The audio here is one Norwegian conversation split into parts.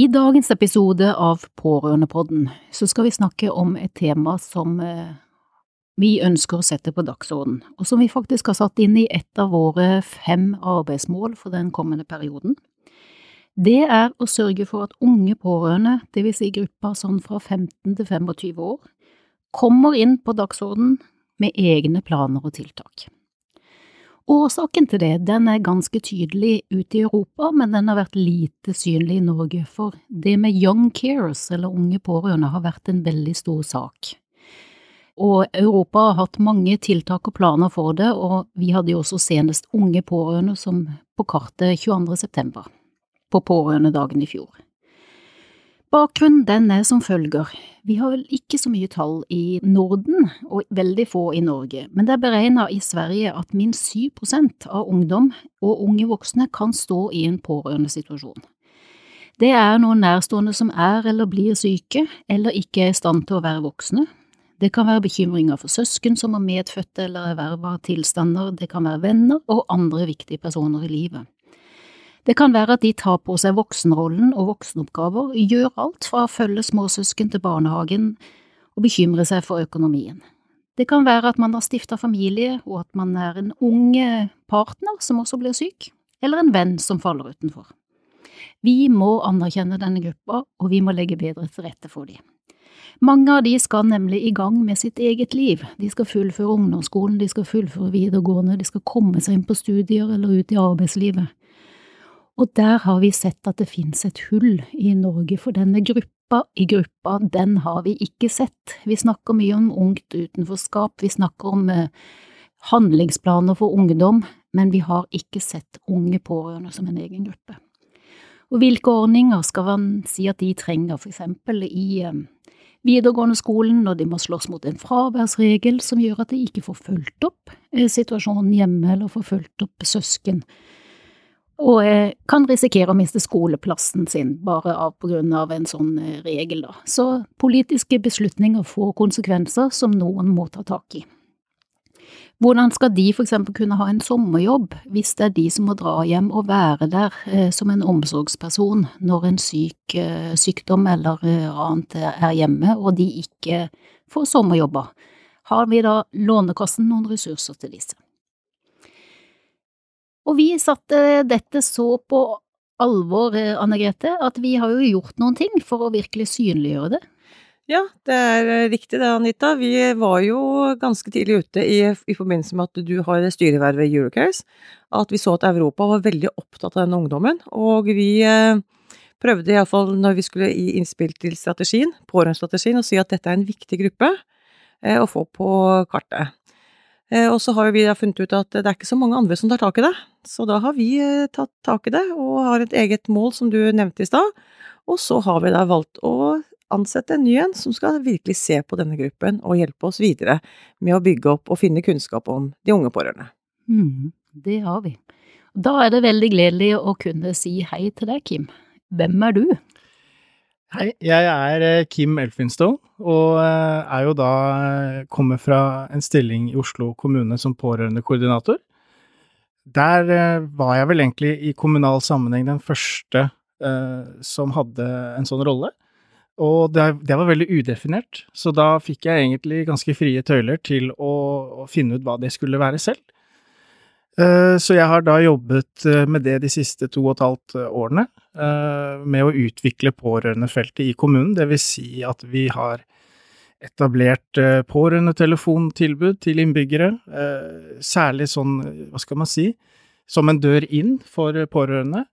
I dagens episode av Pårørendepodden så skal vi snakke om et tema som eh, vi ønsker å sette på dagsorden, og som vi faktisk har satt inn i et av våre fem arbeidsmål for den kommende perioden. Det er å sørge for at unge pårørende, vil si gruppa sånn fra 15 til 25 år, kommer inn på dagsorden med egne planer og tiltak. Årsaken til det den er ganske tydelig ute i Europa, men den har vært lite synlig i Norge, for det med young carers, eller unge pårørende, har vært en veldig stor sak. Og Europa har hatt mange tiltak og planer for det, og vi hadde jo også senest unge pårørende som på kartet 22. september, på pårørendedagen i fjor. Bakgrunnen den er som følger. Vi har vel ikke så mye tall i Norden, og veldig få i Norge, men det er beregna i Sverige at minst 7% av ungdom og unge voksne kan stå i en pårørendesituasjon. Det er noen nærstående som er eller blir syke, eller ikke er i stand til å være voksne. Det kan være bekymringer for søsken som har medfødte eller erverva tilstander, det kan være venner og andre viktige personer i livet. Det kan være at de tar på seg voksenrollen og voksenoppgaver, gjør alt fra å følge småsøsken til barnehagen og bekymre seg for økonomien. Det kan være at man har stifta familie, og at man er en ung partner som også blir syk, eller en venn som faller utenfor. Vi må anerkjenne denne gruppa, og vi må legge bedre til rette for dem. Mange av de skal nemlig i gang med sitt eget liv. De skal fullføre ungdomsskolen, de skal fullføre videregående, de skal komme seg inn på studier eller ut i arbeidslivet. Og der har vi sett at det finnes et hull i Norge, for denne gruppa i gruppa, den har vi ikke sett. Vi snakker mye om ungt utenforskap, vi snakker om eh, handlingsplaner for ungdom, men vi har ikke sett unge pårørende som en egen gruppe. Og hvilke ordninger skal man si at de trenger, for eksempel i eh, videregående skolen når de må slåss mot en fraværsregel som gjør at de ikke får fulgt opp eh, situasjonen hjemme eller får fulgt opp søsken og kan risikere å miste skoleplassen sin bare av på grunn av en sånn eh, regel, da. Så politiske beslutninger får konsekvenser som noen må ta tak i. Hvordan skal de for eksempel kunne ha en sommerjobb hvis det er de som må dra hjem og være der eh, som en omsorgsperson når en syk eh, sykdom eller annet er hjemme og de ikke får sommerjobber? Har vi da Lånekassen noen ressurser til disse? Og vi satte dette så på alvor, eh, Anne Grete, at vi har jo gjort noen ting for å virkelig synliggjøre det. Ja, det er eh, riktig det, Anita. Vi var jo ganske tidlig ute i, i forbindelse med at du har styrevervet i Eurocares, at vi så at Europa var veldig opptatt av denne ungdommen. Og vi eh, prøvde iallfall når vi skulle gi innspill til strategien, pårørendestrategien, å si at dette er en viktig gruppe eh, å få på kartet. Eh, og så har vi da funnet ut at det er ikke så mange andre som tar tak i det, så da har vi eh, tatt tak i det og har et eget mål, som du nevnte i stad. Og så har vi da valgt å ansette en ny en som skal virkelig se på denne gruppen og hjelpe oss videre med å bygge opp og finne kunnskap om de unge pårørende. Mm, det har vi. Da er det veldig gledelig å kunne si hei til deg, Kim. Hvem er du? Hei, jeg er eh, Kim Elfinstone, og eh, er jo da eh, kommer fra en stilling i Oslo kommune som pårørendekoordinator. Der var jeg vel egentlig i kommunal sammenheng den første eh, som hadde en sånn rolle. Og det, det, var veldig udefinert, så da fikk jeg egentlig ganske frie tøyler til å, å finne ut hva det skulle være selv. Eh, så jeg har da jobbet med det de siste to og et halvt årene, med å utvikle pårørendefeltet i kommunen. Det vil si at vi har etablert eh, pårørendetelefontilbud til innbyggere, eh, særlig sånn, hva skal man si, som en dør inn for pårørende.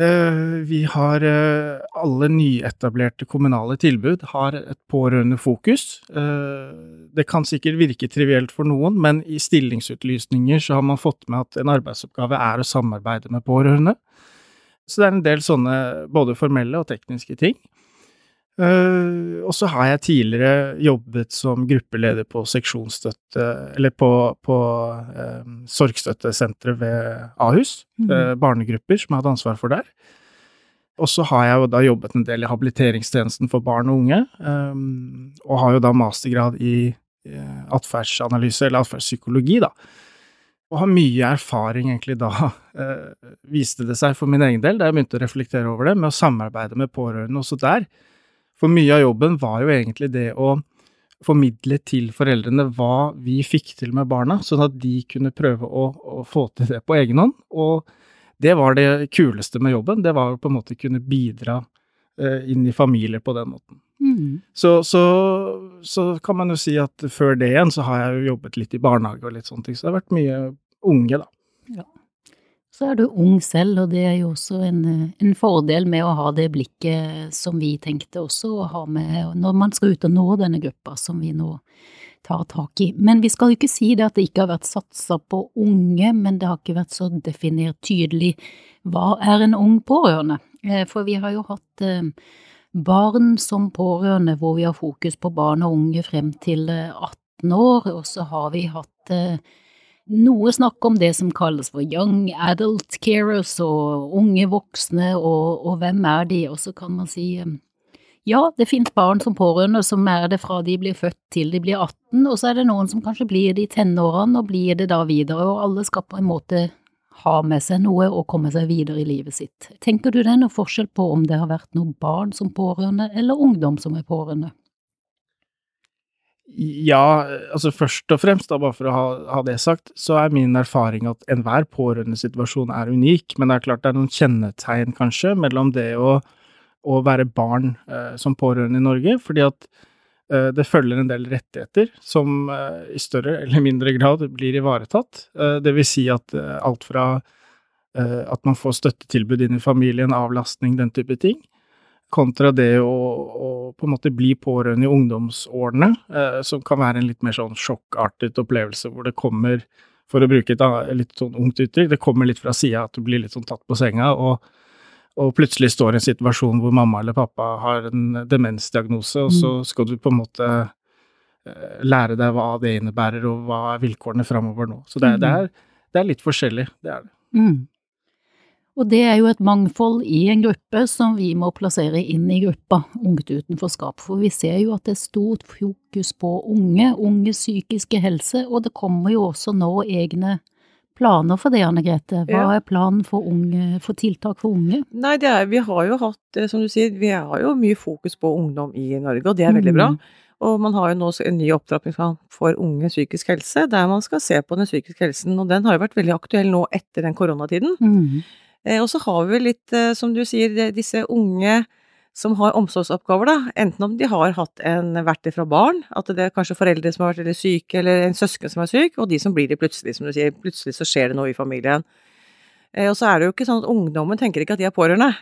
Eh, vi har eh, alle nyetablerte kommunale tilbud har et pårørendefokus. Eh, det kan sikkert virke trivielt for noen, men i stillingsutlysninger så har man fått med at en arbeidsoppgave er å samarbeide med pårørende. Så det er en del sånne både formelle og tekniske ting. Uh, og så har jeg tidligere jobbet som gruppeleder på seksjonsstøtte, eller på, på uh, sorgstøttesenteret ved Ahus, mm. uh, barnegrupper som jeg hadde ansvar for der. Og så har jeg jo da jobbet en del i habiliteringstjenesten for barn og unge, um, og har jo da mastergrad i atferdsanalyse, eller atferdspsykologi, da. Og har mye erfaring egentlig da, viste det seg for min egen del, da jeg begynte å reflektere over det, med å samarbeide med pårørende også der for mye av jobben var jo egentlig det å formidle til foreldrene hva vi fikk til med barna, sånn at de kunne prøve å, å få til det på egen hånd. Og det var det kuleste med jobben, det var å på en måte kunne bidra eh, inn i familier på den måten. Mm. Så, så, så, kan man jo si at før det igjen så har jeg jo jobbet litt i barnehage og litt sånne ting, så det har vært mye unge, da. Ja. Så er du ung selv, og det er jo også en, en, fordel med å ha det blikket som vi tenkte også å ha med når man skal ut og nå denne gruppa som vi nå tar tak i. Men vi skal jo ikke si det at det ikke har vært satsa på unge, men det har ikke vært så definert tydelig hva er en ung pårørende? Eh, for vi har jo hatt eh, barn som pårørende hvor vi har fokus på barn og unge frem til 18 eh, år, og så har vi hatt noe snakk om det som kalles for young adult carers og unge voksne, og, og hvem er de, og så kan man si um, ja, det finnes barn som pårørende som er det fra de blir født til de blir 18, og så er det noen som kanskje blir det i tenårene og blir det da videre, og alle skal på en måte ha med seg noe og komme seg videre i livet sitt. Tenker du det er noe forskjell på om det har vært noen barn som pårørende eller ungdom som er pårørende? Ja, altså først og fremst, da, bare for å ha, ha, det sagt, så er min erfaring at enhver pårørendesituasjon er unik, men det er klart det er noen kjennetegn, kanskje, mellom det å, å være barn eh, som pårørende i Norge, fordi at eh, det følger en del rettigheter som eh, i større eller mindre grad blir ivaretatt. Eh, det vil si at eh, alt fra eh, at man får støttetilbud inn i familien, avlastning, den type ting, kontra det å, å, på en måte bli pårørende i ungdomsårene, eh, som kan være en litt mer sånn sjokkartet opplevelse, hvor det kommer, for å bruke et litt sånn ungt uttrykk, det kommer litt fra sida, at du blir litt sånn tatt på senga, og, og plutselig står i en situasjon hvor mamma eller pappa har en demensdiagnose, og så mm. skal du på en måte eh, lære deg hva det innebærer, og hva er vilkårene framover nå. Så det, det, er, det, er, litt forskjellig, det er det. Mm. Og det er jo et mangfold i en gruppe som vi må plassere inn i gruppa Ungt utenforskap, for vi ser jo at det er stort fokus på unge, unges psykiske helse, og det kommer jo også nå egne planer for det, Anne Grete? Hva er planen for, unge, for, tiltak for unge? Nei, er, vi har jo hatt, eh, som du sier, vi har jo mye fokus på ungdom i Norge, og det er veldig bra. Mm. Og man har jo nå en ny opptrappingsplan for unge psykisk helse, der man skal se på den psykiske helsen, og den har jo vært veldig aktuell nå etter den koronatiden. Mm. Eh, og så har vi litt, eh, som du sier, disse unge som har omsorgsoppgaver, da. Enten om de har hatt en verktøy fra barn, at det er kanskje foreldre som har vært veldig syke, eller en søsken som er syk, og de som blir det plutselig, som du sier. Plutselig så skjer det noe i familien. Eh, og så er det jo ikke sånn at ungdommen tenker ikke at de er pårørende.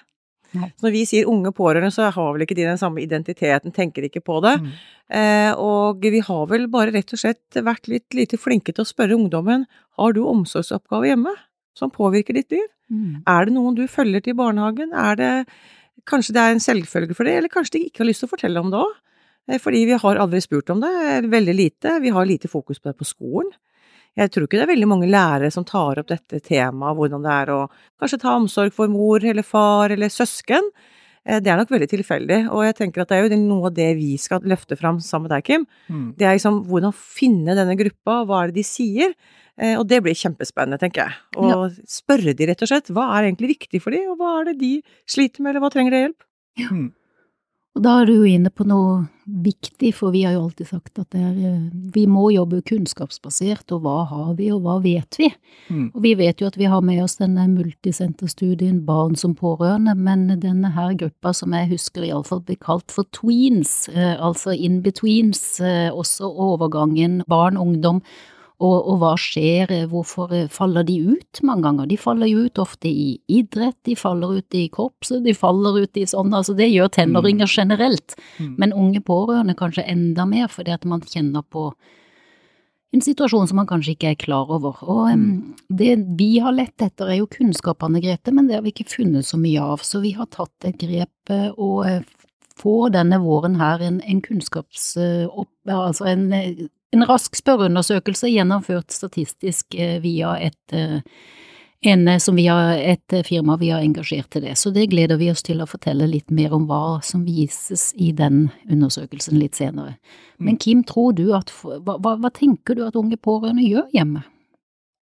Så når vi sier unge pårørende, så har vel ikke de den samme identiteten, tenker ikke på det. Mm. Eh, og vi har vel bare rett og slett vært litt lite flinke til å spørre ungdommen har du omsorgsoppgave hjemme som påvirker ditt liv. Mm. Er det noen du følger til barnehagen? Er det Kanskje det er en selvfølge for det, eller kanskje de ikke har lyst til å fortelle om det òg? Eh, fordi vi har aldri spurt om det, veldig lite. Vi har lite fokus på det på skolen. Jeg tror ikke det er veldig mange lærere som tar opp dette temaet, hvordan det er å kanskje ta omsorg for mor eller far eller søsken. Eh, det er nok veldig tilfeldig, og jeg tenker at det er jo noe av det vi skal løfte fram sammen med deg, Kim. Mm. Det er liksom hvordan finne denne gruppa, hva er det de sier? Eh, og det blir kjempespennende, tenker jeg. Å ja. spørre de rett og slett hva er egentlig viktig for de, og hva er det de sliter med, eller hva trenger de hjelp? Ja. Mm. Og da er du jo inne på noe viktig, for vi har jo alltid sagt at er, eh, vi må jobbe kunnskapsbasert, og hva har vi, og hva vet vi? Mm. Og vi vet jo at vi har med oss denne multisenterstudien Barn som pårørende, men denne her gruppa som jeg husker iallfall blir kalt for tweens, eh, altså in betweens, eh, også overgangen barn-ungdom og, og, hva skjer, hvorfor faller de ut mange ganger? De faller jo ut ofte i idrett, de faller ut i korpset, de faller ut i sånn, altså det gjør tenåringer mm. generelt, mm. men unge pårørende kanskje enda mer fordi at man kjenner på en situasjon som man kanskje ikke er klar over. Og um, det vi har lett etter er jo kunnskapene, Grete, men det har vi ikke funnet så mye av, så vi har tatt et grep eh, og eh, får denne våren her en, en kunnskaps... Opp, altså en en rask spørreundersøkelse gjennomført statistisk eh, via et, eh, en, eh, som vi et firma vi har engasjert til det, så det gleder vi oss til å fortelle litt mer om hva som vises i den undersøkelsen litt senere. Men mm. Kim, tror du at, hva, hva tenker du at unge pårørende gjør hjemme?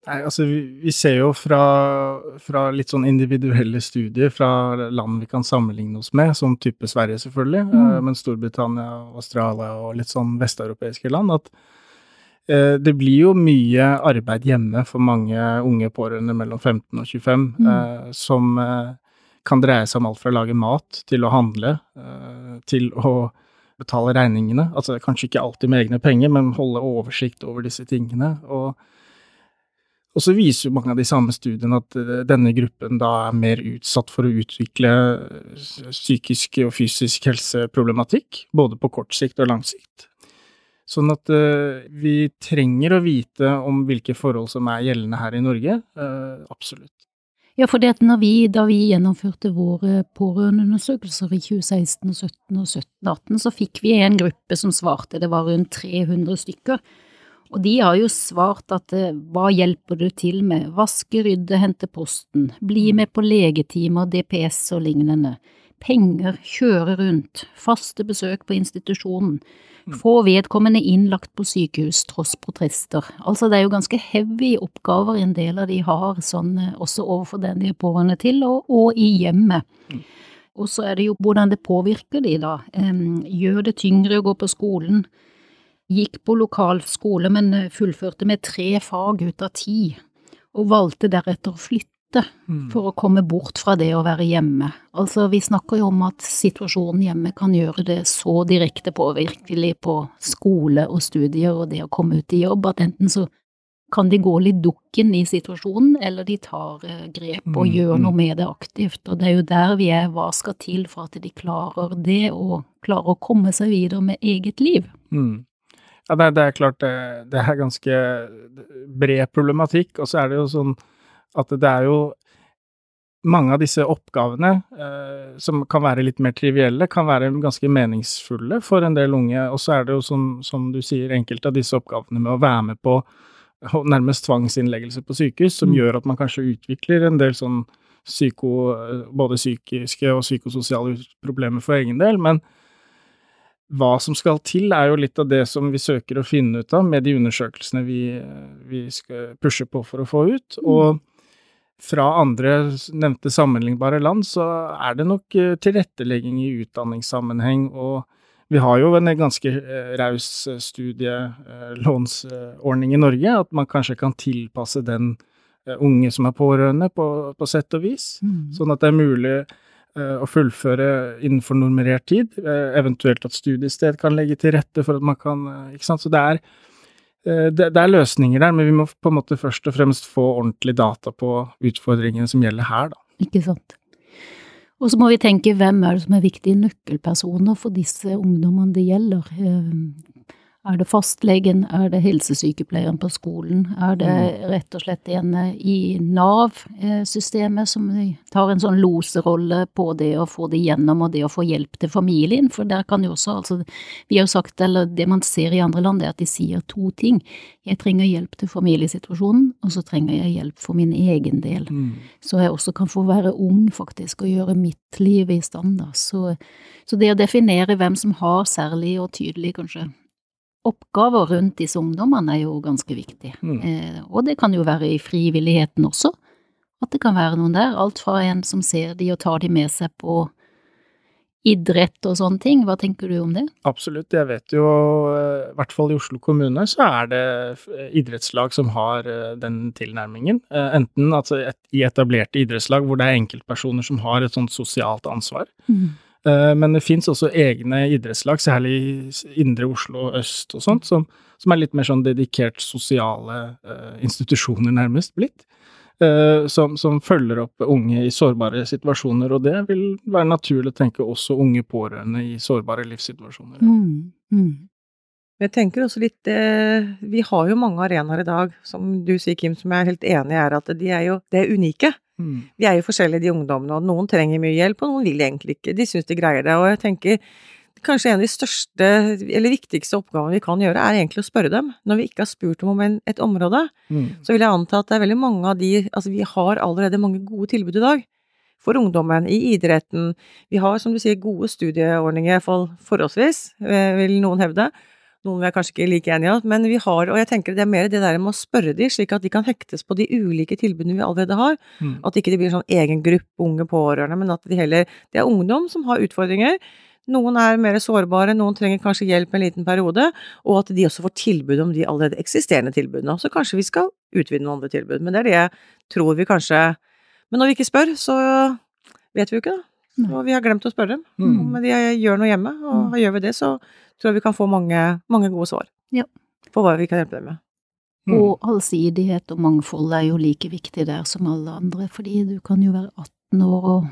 Nei, altså vi, vi, ser jo fra, fra, litt sånn individuelle studier fra land vi kan sammenligne oss med, som type Sverige selvfølgelig, mm. men Storbritannia, Australia og litt sånn vesteuropeiske land, at Eh, det blir jo mye arbeid hjemme for mange unge pårørende mellom 15 og 25, mm. Eh, som eh, kan dreie seg om alt fra å lage mat til å handle, til å betale regningene. Altså kanskje ikke alltid med egne penger, men holde oversikt over disse tingene. Og, og så viser jo mange av de samme studiene at denne gruppen da er mer utsatt for å utvikle psykisk og fysisk helseproblematikk, både på kort sikt og lang sikt. Sånn at uh, vi trenger å vite om hvilke forhold som er gjeldende her i Norge. Uh, absolutt. Ja, for det når vi, da vi gjennomførte våre pårørendeundersøkelser i 2016 og 17 og 17 18, så fikk vi en gruppe som svarte, det var rundt 300 stykker. Og de har jo svart at uh, hva hjelper du til med, vaske, rydde, hente posten, bli mm. med på legetimer, DPS og lignende, penger, kjøre rundt, faste besøk på institusjonen Mm. få vedkommende innlagt på sykehus tross protester. Altså det er jo ganske heavy oppgaver en del av de har, sånn eh, også overfor den de er pårørende til, og, og i hjemmet. Mm. Og så er det jo hvordan det påvirker de da. Gjør det tyngre å gå på skolen. Gikk på lokal skole, men eh, fullførte med tre fag ut av ti, og valgte deretter å flytte mm. for å komme bort fra det å være hjemme. Altså, vi snakker jo om at situasjonen hjemme kan gjøre det så direkte påvirkelig på skole og studier og det å komme ut i jobb, at enten så kan de gå litt dukken i situasjonen, eller de tar eh, grep og mm, gjør noe mm. med det aktivt. Og det er jo der vi er, hva skal til for at de klarer det, og klarer å komme seg videre med eget liv? Mm. Ja, det, det, er klart det, det er ganske bred problematikk, og så er det jo sånn at det er jo mange av disse oppgavene, eh, som kan være litt mer trivielle, kan være ganske meningsfulle for en del unge. Og så er det jo, som, som, du sier, enkelte av disse oppgavene med å være med på nærmest tvangsinnleggelse på sykehus, som mm. gjør at man kanskje utvikler en del sånn psyko, både psykiske og psykososiale problemer for egen del. Men hva som skal til, er jo litt av det som vi søker å finne ut av med de undersøkelsene vi, vi skal pushe på for å få ut. Mm. og fra andre nevnte sammenlignbare land, så er det nok eh, tilrettelegging i utdanningssammenheng. Og vi har jo en ganske eh, raus eh, studielånsordning i Norge, at man kanskje kan tilpasse den unge som er pårørende, på, på sett og vis. Mm. Sånn at det er mulig å fullføre innenfor normerert tid, eventuelt at studiested kan legge til rette for at man kan Ikke sant. Så det er Eh, det, er løsninger der, men vi må på en måte først og fremst få ordentlig data på utfordringene som gjelder her, da. Ikke sant. Og så må vi tenke hvem er det som er viktige nøkkelpersoner for disse ungdommene det gjelder. Eh, er det fastlegen, er det helsesykepleieren på skolen, er det mm. rett og slett en eh, i Nav-systemet som tar en sånn loserolle på det å få det gjennom og det å få hjelp til familien, for der kan jo også, altså vi har jo sagt, eller det man ser i andre land, er at de sier to ting. Jeg trenger hjelp til familiesituasjonen, og så trenger jeg hjelp for min egen del. Mm. Så jeg også kan få være ung, faktisk, og gjøre mitt liv i stand, da. Så, så det å definere hvem som har særlig og tydelig, kanskje, oppgaver rundt disse ungdommene er jo ganske viktig. Mm. Eh, og det kan jo være i frivilligheten også, at det kan være noen der. Alt fra en som ser de og tar de med seg på idrett og sånne ting. Hva tenker du om det? Absolutt. Jeg vet jo, eh, i hvert fall i Oslo kommune, så er det idrettslag som har eh, den tilnærmingen. Eh, enten altså et, i etablerte idrettslag hvor det er enkeltpersoner som har et sånt sosialt ansvar. Mm. Men det fins også egne idrettslag, særlig i indre Oslo og øst og sånt, som, som er litt mer sånn dedikert sosiale uh, institusjoner, nærmest blitt. Eh, som, som, følger opp unge i sårbare situasjoner, og det vil være naturlig å tenke også unge pårørende i sårbare livssituasjoner. Mm, mm. Jeg tenker også litt eh, Vi har jo mange arenaer i dag, som du sier, Kim, som jeg er helt enig i er at de er jo det er unike. Mm. Vi er jo forskjellige, de ungdommene, og noen trenger mye hjelp, og noen vil egentlig ikke. De syns de greier det. Og jeg tenker kanskje en av de største eller viktigste oppgavene vi kan gjøre, er egentlig å spørre dem. Når vi ikke har spurt dem om en, et område, mm. så vil jeg anta at det er veldig mange av de Altså, vi har allerede mange gode tilbud i dag. For ungdommen, i idretten. Vi har, som du sier, gode studieordninger, iallfall forholdsvis, eh, vil noen hevde. Noen vi er kanskje ikke like enige om, men vi har, og jeg tenker det er mer det der med å spørre de, slik at de kan hektes på de ulike tilbudene vi allerede har. Mm. At ikke det blir sånn egen gruppe unge pårørende, men at de heller Det er ungdom som har utfordringer, noen er mer sårbare, noen trenger kanskje hjelp en liten periode, og at de også får tilbud om de allerede eksisterende tilbudene. Så kanskje vi skal utvide noen andre tilbud. Men det er det jeg tror vi kanskje Men når vi ikke spør, så vet vi jo ikke, da. Og vi har glemt å spørre dem. Mm. Men de gjør noe hjemme, og mm. gjør vi det, så tror jeg vi kan få mange, mange gode svar ja. på hva vi kan hjelpe dem med. Mm. Og allsidighet og mangfold er jo like viktig der som alle andre, fordi du kan jo være 18 år og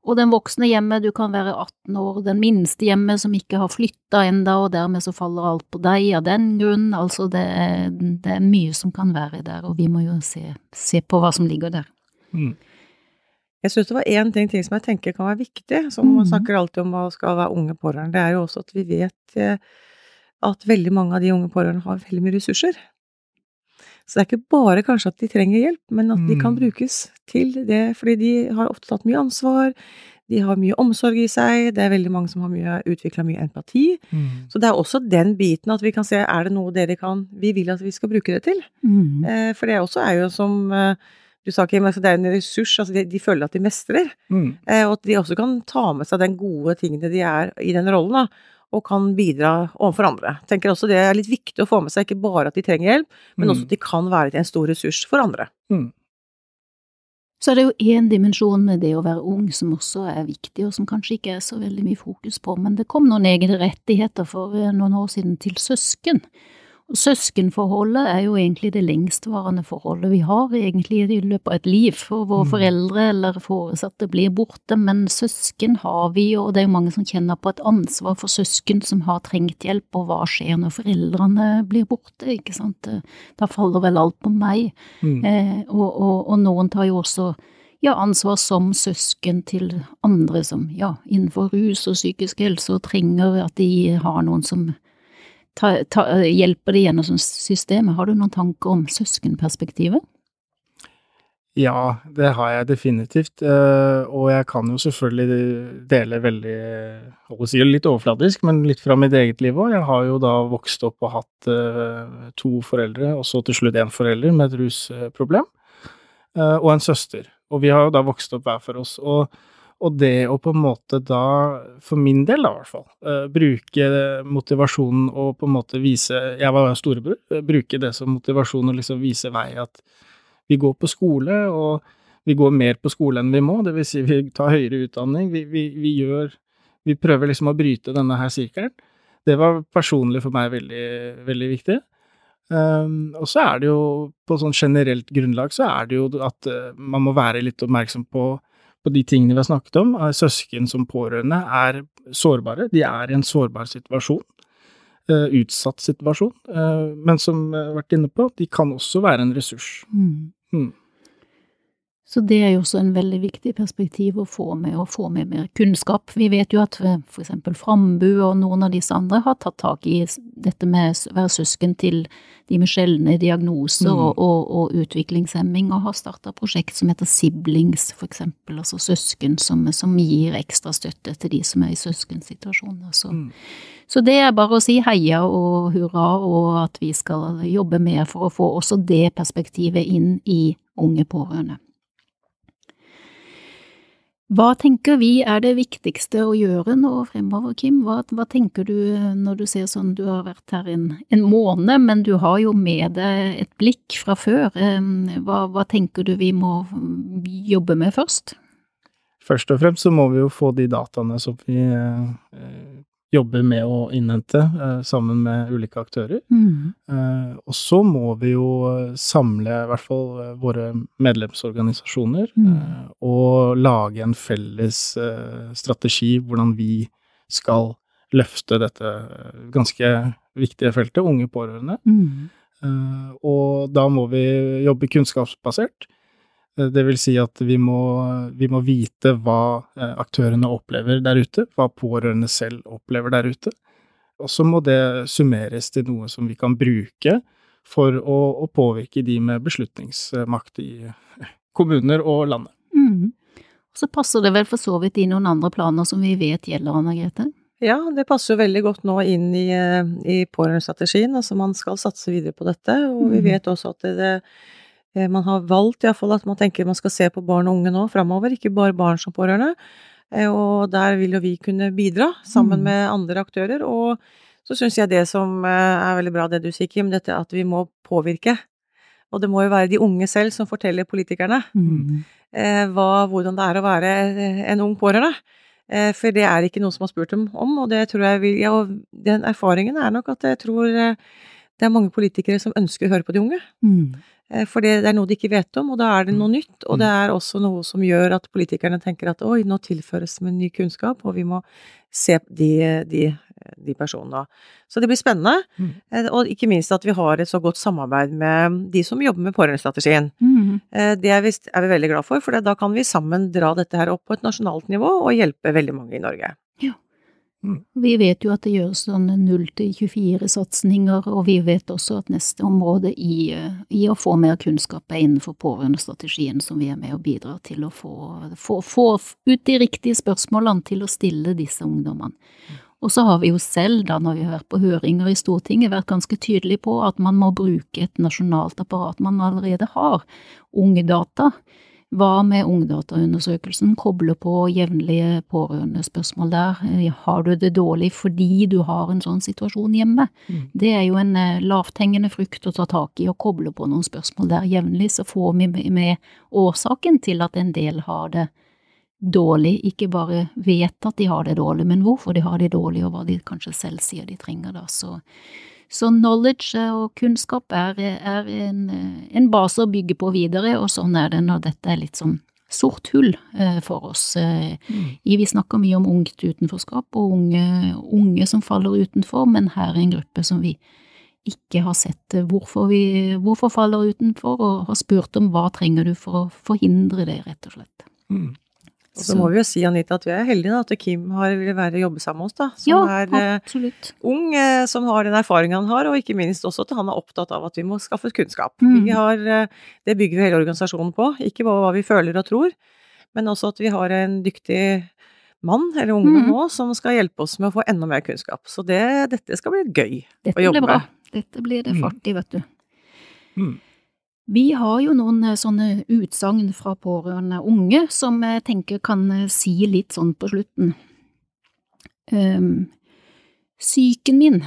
og den voksne hjemme, du kan være 18 år, den minste hjemme som ikke har flytta enda, og dermed så faller alt på deg av den grunn, altså det er, det er mye som kan være der, og vi må jo se, se på hva som ligger der. Mm. Jeg synes det var én ting, ting, som jeg tenker kan være viktig, som man mm. snakker alltid om hva skal være unge pårørende, det er jo også at vi vet eh, at veldig mange av de unge pårørende har veldig mye ressurser. Så det er ikke bare kanskje at de trenger hjelp, men at de kan mm. brukes til det, fordi de har ofte tatt mye ansvar, de har mye omsorg i seg, det er veldig mange som har mye, utvikla mye empati. Mm. Så det er også den biten at vi kan se er det noe dere kan Vi vil at vi skal bruke det til. Mm. Eh, for det også er jo som eh, du sa, Kim, altså det er en ressurs. altså De, de føler at de mestrer. Mm. Eh, og at de også kan ta med seg den gode tingene de er i den rollen. da og kan bidra overfor andre. Tenker også Det er litt viktig å få med seg ikke bare at de trenger hjelp, men mm. også at de kan være en stor ressurs for andre. Mm. Så er det jo én dimensjon med det å være ung som også er viktig, og som kanskje ikke er så veldig mye fokus på, men det kom noen egne rettigheter for eh, noen år siden til søsken. Søskenforholdet er jo egentlig det lengstvarende forholdet vi har egentlig i løpet av et liv, for våre mm. foreldre eller foresatte blir borte, men søsken har vi, og det er jo mange som kjenner på et ansvar for søsken som har trengt hjelp, og hva skjer når foreldrene blir borte, ikke sant, da faller vel alt på meg, mm. eh, og, og, og, noen tar jo også ja, ansvar som søsken til andre som, ja, innenfor rus og psykisk helse, og trenger at de har noen som ta, ta, hjelper det gjennom systemet. Har du noen tanker om søskenperspektivet? Ja, det har jeg definitivt. Eh, og jeg kan jo selvfølgelig dele veldig holdt å si litt overfladisk, men litt fra mitt eget liv òg. Jeg har jo da vokst opp og hatt eh, to foreldre, og så til slutt én forelder med et rusproblem, eh, og en søster. Og vi har jo da vokst opp hver for oss. og og det å på en måte da, for min del da i hvert fall, uh, bruke motivasjonen og på en måte vise Jeg var storebror. Uh, bruke det som motivasjon og liksom vise vei at vi går på skole, og vi går mer på skole enn vi må. Det vil si vi tar høyere utdanning. Vi, vi, vi gjør Vi prøver liksom å bryte denne her sirkelen. Det var personlig for meg veldig, veldig viktig. Um, og så er det jo på sånn generelt grunnlag så er det jo at uh, man må være litt oppmerksom på på de tingene vi har snakket om, er søsken som pårørende er sårbare. De er i en sårbar situasjon. Uh, utsatt situasjon. Uh, men som jeg har vært inne på, de kan også være en ressurs. Mm. Mm. Så det er jo også en veldig viktig perspektiv å få med, å få med mer kunnskap. Vi vet jo at for eksempel Frambu og noen av disse andre har tatt tak i dette med å være søsken til de med sjeldne diagnoser mm. og, og, og, utviklingshemming, og har starta prosjekt som heter Siblings, for eksempel, altså søsken som, som, gir ekstra støtte til de som er i søskensituasjoner. Så, mm. så det er bare å si heia og hurra, og at vi skal jobbe mer for å få også det perspektivet inn i unge pårørende. Hva tenker vi er det viktigste å gjøre nå fremover, Kim? Hva, hva, tenker du når du ser sånn, du har vært her en, en, måned, men du har jo med deg et blikk fra før. Hva, hva tenker du vi må jobbe med først? Først og fremst så må vi jo få de dataene som vi eh, jobber med å innhente eh, sammen med ulike aktører. Mm. Eh, og så må vi jo samle i hvert fall eh, våre medlemsorganisasjoner mm. Og lage en felles strategi hvordan vi skal løfte dette ganske viktige feltet, unge pårørende. Mm. og da må vi jobbe kunnskapsbasert. Det vil si at vi må, vi må, vite hva eh, aktørene opplever der ute, hva pårørende selv opplever der ute. Og så må det summeres til noe som vi kan bruke for å, å påvirke de med beslutningsmakt i kommuner og landet. Mm. Så passer det vel for så vidt i noen andre planer som vi vet gjelder, Anna Grete? Ja, det passer jo veldig godt nå inn i, eh, i pårørendestrategien. Altså man skal satse videre på dette, og vi mm. vet også at det, det Eh, man har valgt iallfall at man tenker man skal se på barn og unge nå framover, ikke bare barn som pårørende. Eh, og der vil jo vi kunne bidra, sammen mm. med andre aktører. Og så syns jeg det som eh, er veldig bra, det du sier, Kim, dette at vi må påvirke. Og det må jo være de unge selv som forteller politikerne mm. hva, hvordan det er å være en ung pårørende. For det er ikke noe som har spurt dem om, og det tror jeg vil ja, og den erfaringen er nok at jeg tror det er mange politikere som ønsker å høre på de unge. Mm. Eh, for det er noe de ikke vet om, og da er det noe mm. nytt. Og det mm. er også noe som gjør at politikerne tenker at oi, nå tilføres med ny kunnskap, og vi må se de, de, de personene. Så det blir spennende. Mm. Eh, og ikke minst at vi har et så godt samarbeid med de som jobber med pårørendestrategien. Mm. Eh, det er vi, er vi, veldig glad for, for da kan vi sammen dra dette her opp på et nasjonalt nivå og hjelpe veldig mange i Norge. Ja. Mm. Vi vet jo at det gjøres sånn 0 til 24-satsinger, og vi vet også at neste område i, i, å få mer kunnskap er innenfor pårørendestrategien, som vi er med og bidrar til å få, få, få, ut de riktige spørsmålene til å stille disse ungdommene. Mm. Og så har vi jo selv, da når vi har vært på høringer i Stortinget, vært ganske tydelige på at man må bruke et nasjonalt apparat man allerede har, Ungdata hva med Ungdataundersøkelsen? Koble på jevnlige pårørendespørsmål der. Eh, har du det dårlig fordi du har en sånn situasjon hjemme? Mm. Det er jo en eh, lavthengende frukt å ta tak i, å koble på noen spørsmål der jevnlig, så får vi med årsaken til at en del har det dårlig, ikke bare vet at de har det dårlig, men hvorfor de har det dårlig, og hva de kanskje selv sier de trenger da. Så så knowledge og kunnskap er, er en, en, base å bygge på videre, og sånn er det når dette er litt sånn sort hull eh, for oss. Eh, mm. Vi snakker mye om ungt utenforskap og unge, unge, som faller utenfor, men her er en gruppe som vi ikke har sett hvorfor, vi, hvorfor faller utenfor, og har spurt om hva trenger du for å forhindre det, rett og slett. Mm. Og så må vi jo si, Anita, at vi er heldige da, at Kim har vil være jobbe sammen med oss, da. Som ja, er absolutt. ung, eh, som har den erfaringen han har, og ikke minst også at han er opptatt av at vi må skaffe kunnskap. Mm. Vi har, eh, det bygger vi hele organisasjonen på, ikke bare hva vi føler og tror, men også at vi har en dyktig mann eller ungdom mm. nå som skal hjelpe oss med å få enda mer kunnskap. Så det, dette skal bli gøy dette å jobbe med. Dette blir bra. Dette blir det mm. fart i, vet du. Mm. Vi har jo noen eh, sånne utsagn fra pårørende unge som jeg tenker kan eh, si litt sånn på slutten. Um, syken min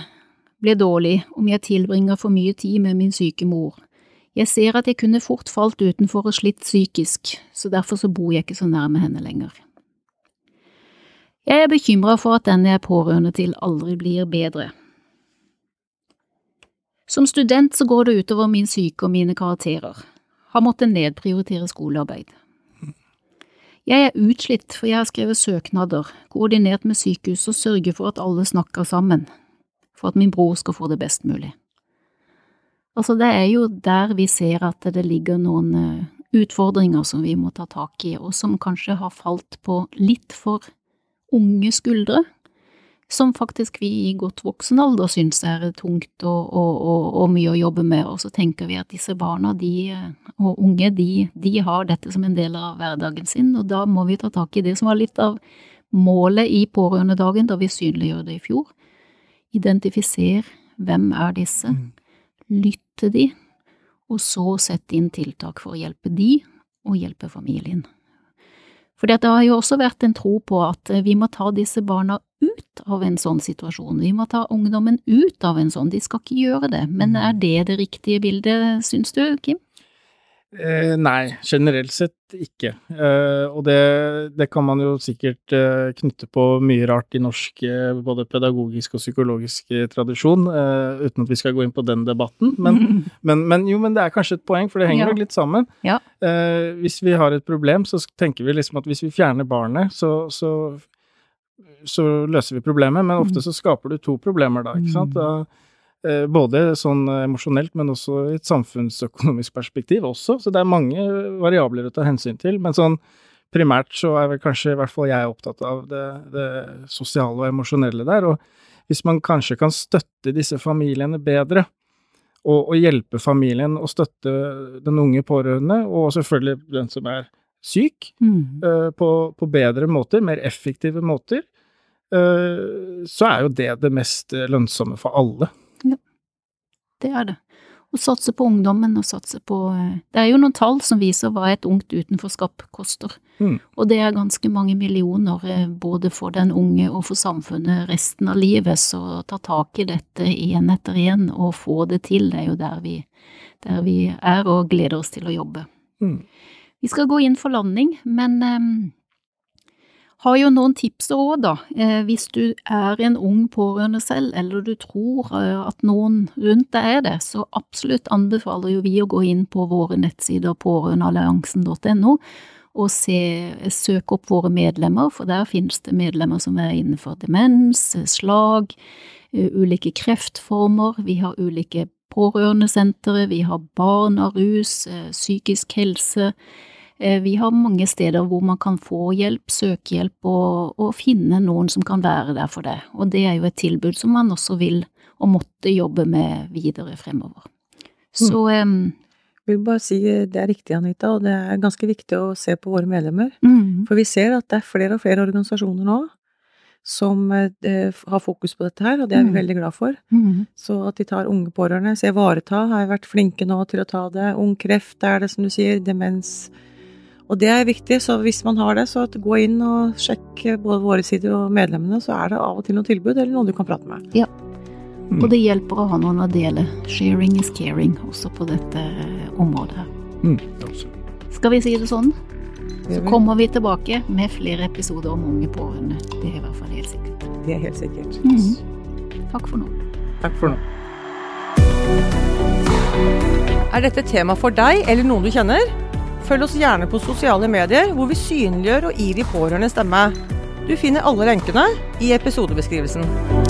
ble dårlig om jeg tilbringer for mye tid med min syke mor. Jeg ser at jeg kunne fort falt utenfor og slitt psykisk, så derfor så bor jeg ikke så nærme henne lenger. Jeg er bekymra for at den jeg er pårørende til aldri blir bedre. Som student så går det utover min syke og mine karakterer. Har måttet nedprioritere skolearbeid. Jeg er utslitt, for jeg har skrevet søknader, koordinert med sykehus og sørget for at alle snakker sammen, for at min bror skal få det best mulig. Altså, det er jo der vi ser at det ligger noen eh, utfordringer som vi må ta tak i, og som kanskje har falt på litt for unge skuldre, som faktisk vi i godt voksen alder syns er tungt og, og, og, og, mye å jobbe med, og så tenker vi at disse barna de, og unge de, de, har dette som en del av hverdagen sin, og da må vi ta tak i det som var litt av målet i pårørendedagen da vi synliggjør det i fjor. Identifiser hvem er disse, mm. lytte de, og så sette inn tiltak for å hjelpe de og hjelpe familien. For det har jo også vært en tro på at eh, vi må ta disse barna ut av en sånn situasjon, vi må ta ungdommen ut av en sånn, de skal ikke gjøre det. Men er det det riktige bildet, syns du, Kim? Eh, nei, generelt sett ikke. Eh, og det, det, kan man jo sikkert eh, knytte på mye rart i norsk eh, både pedagogisk og psykologisk eh, tradisjon, eh, uten at vi skal gå inn på den debatten. Men, men, men, jo, men det er kanskje et poeng, for det henger jo ja. litt sammen. Ja. hvis vi har et problem, så tenker vi liksom at hvis vi fjerner barnet, så, så, så løser vi problemet, men ofte mm. så skaper du to problemer da, ikke sant. Da, Eh, både sånn emosjonelt, men også i et samfunnsøkonomisk perspektiv også. Så det er mange variabler å ta hensyn til. Men sånn primært så er vel kanskje i hvert fall jeg opptatt av det, det sosiale og emosjonelle der. Og hvis man kanskje kan støtte disse familiene bedre, og, og hjelpe familien og støtte den unge pårørende, og selvfølgelig den som er syk, mm. uh, på, på, bedre måter, mer effektive måter, uh, så er jo det det mest lønnsomme for alle det er det. Å satse på ungdommen og satse på eh, Det er jo noen tall som viser hva et ungt utenforskap koster, mm. og det er ganske mange millioner eh, både for den unge og for samfunnet resten av livet, så ta tak i dette igjen etter igjen og få det til, det er jo der vi, der vi er og gleder oss til å jobbe. Mm. Vi skal gå inn for landing, men um, har jo noen tips og råd, da. Eh, hvis du er en ung pårørende selv, eller du tror eh, at noen rundt deg er det, så absolutt anbefaler jo vi å gå inn på våre nettsider pårørendealliansen.no og se, søke opp våre medlemmer, for der finnes det medlemmer som er innenfor demens, slag, eh, ulike kreftformer, vi har ulike pårørendesentre, vi har barn av rus, psykisk helse, vi har mange steder hvor man kan få hjelp, søke hjelp og, og, finne noen som kan være der for deg, og det er jo et tilbud som man også vil og måtte jobbe med videre fremover. Så mm. Jeg vil bare si det er riktig, Anita, og det er ganske viktig å se på våre medlemmer. Mm. For vi ser at det er flere og flere organisasjoner nå som eh, har fokus på dette her, og det er vi mm. veldig glad for. Mm. Så at de tar unge pårørende. Se Vareta har vært flinke nå til å ta det. Ung kreft er det, som du sier. Demens og det er viktig, så hvis man har det, så gå inn og sjekk både våre sider og medlemmene, så er det av og til noen tilbud eller noen du kan prate med. Ja. Og det hjelper å ha noen å dele. Sharing is caring også på dette området her. Mm. Skal vi si det sånn? Så kommer vi tilbake med flere episoder om unge pårørende. Det er i hvert fall helt sikkert. Det er helt sikkert. Mm. Takk for nå. Takk for nå. Er dette tema for deg eller noen du kjenner? Følg oss gjerne på sosiale medier, hvor vi synliggjør og gir de pårørende stemme. Du finner alle lenkene i episodebeskrivelsen.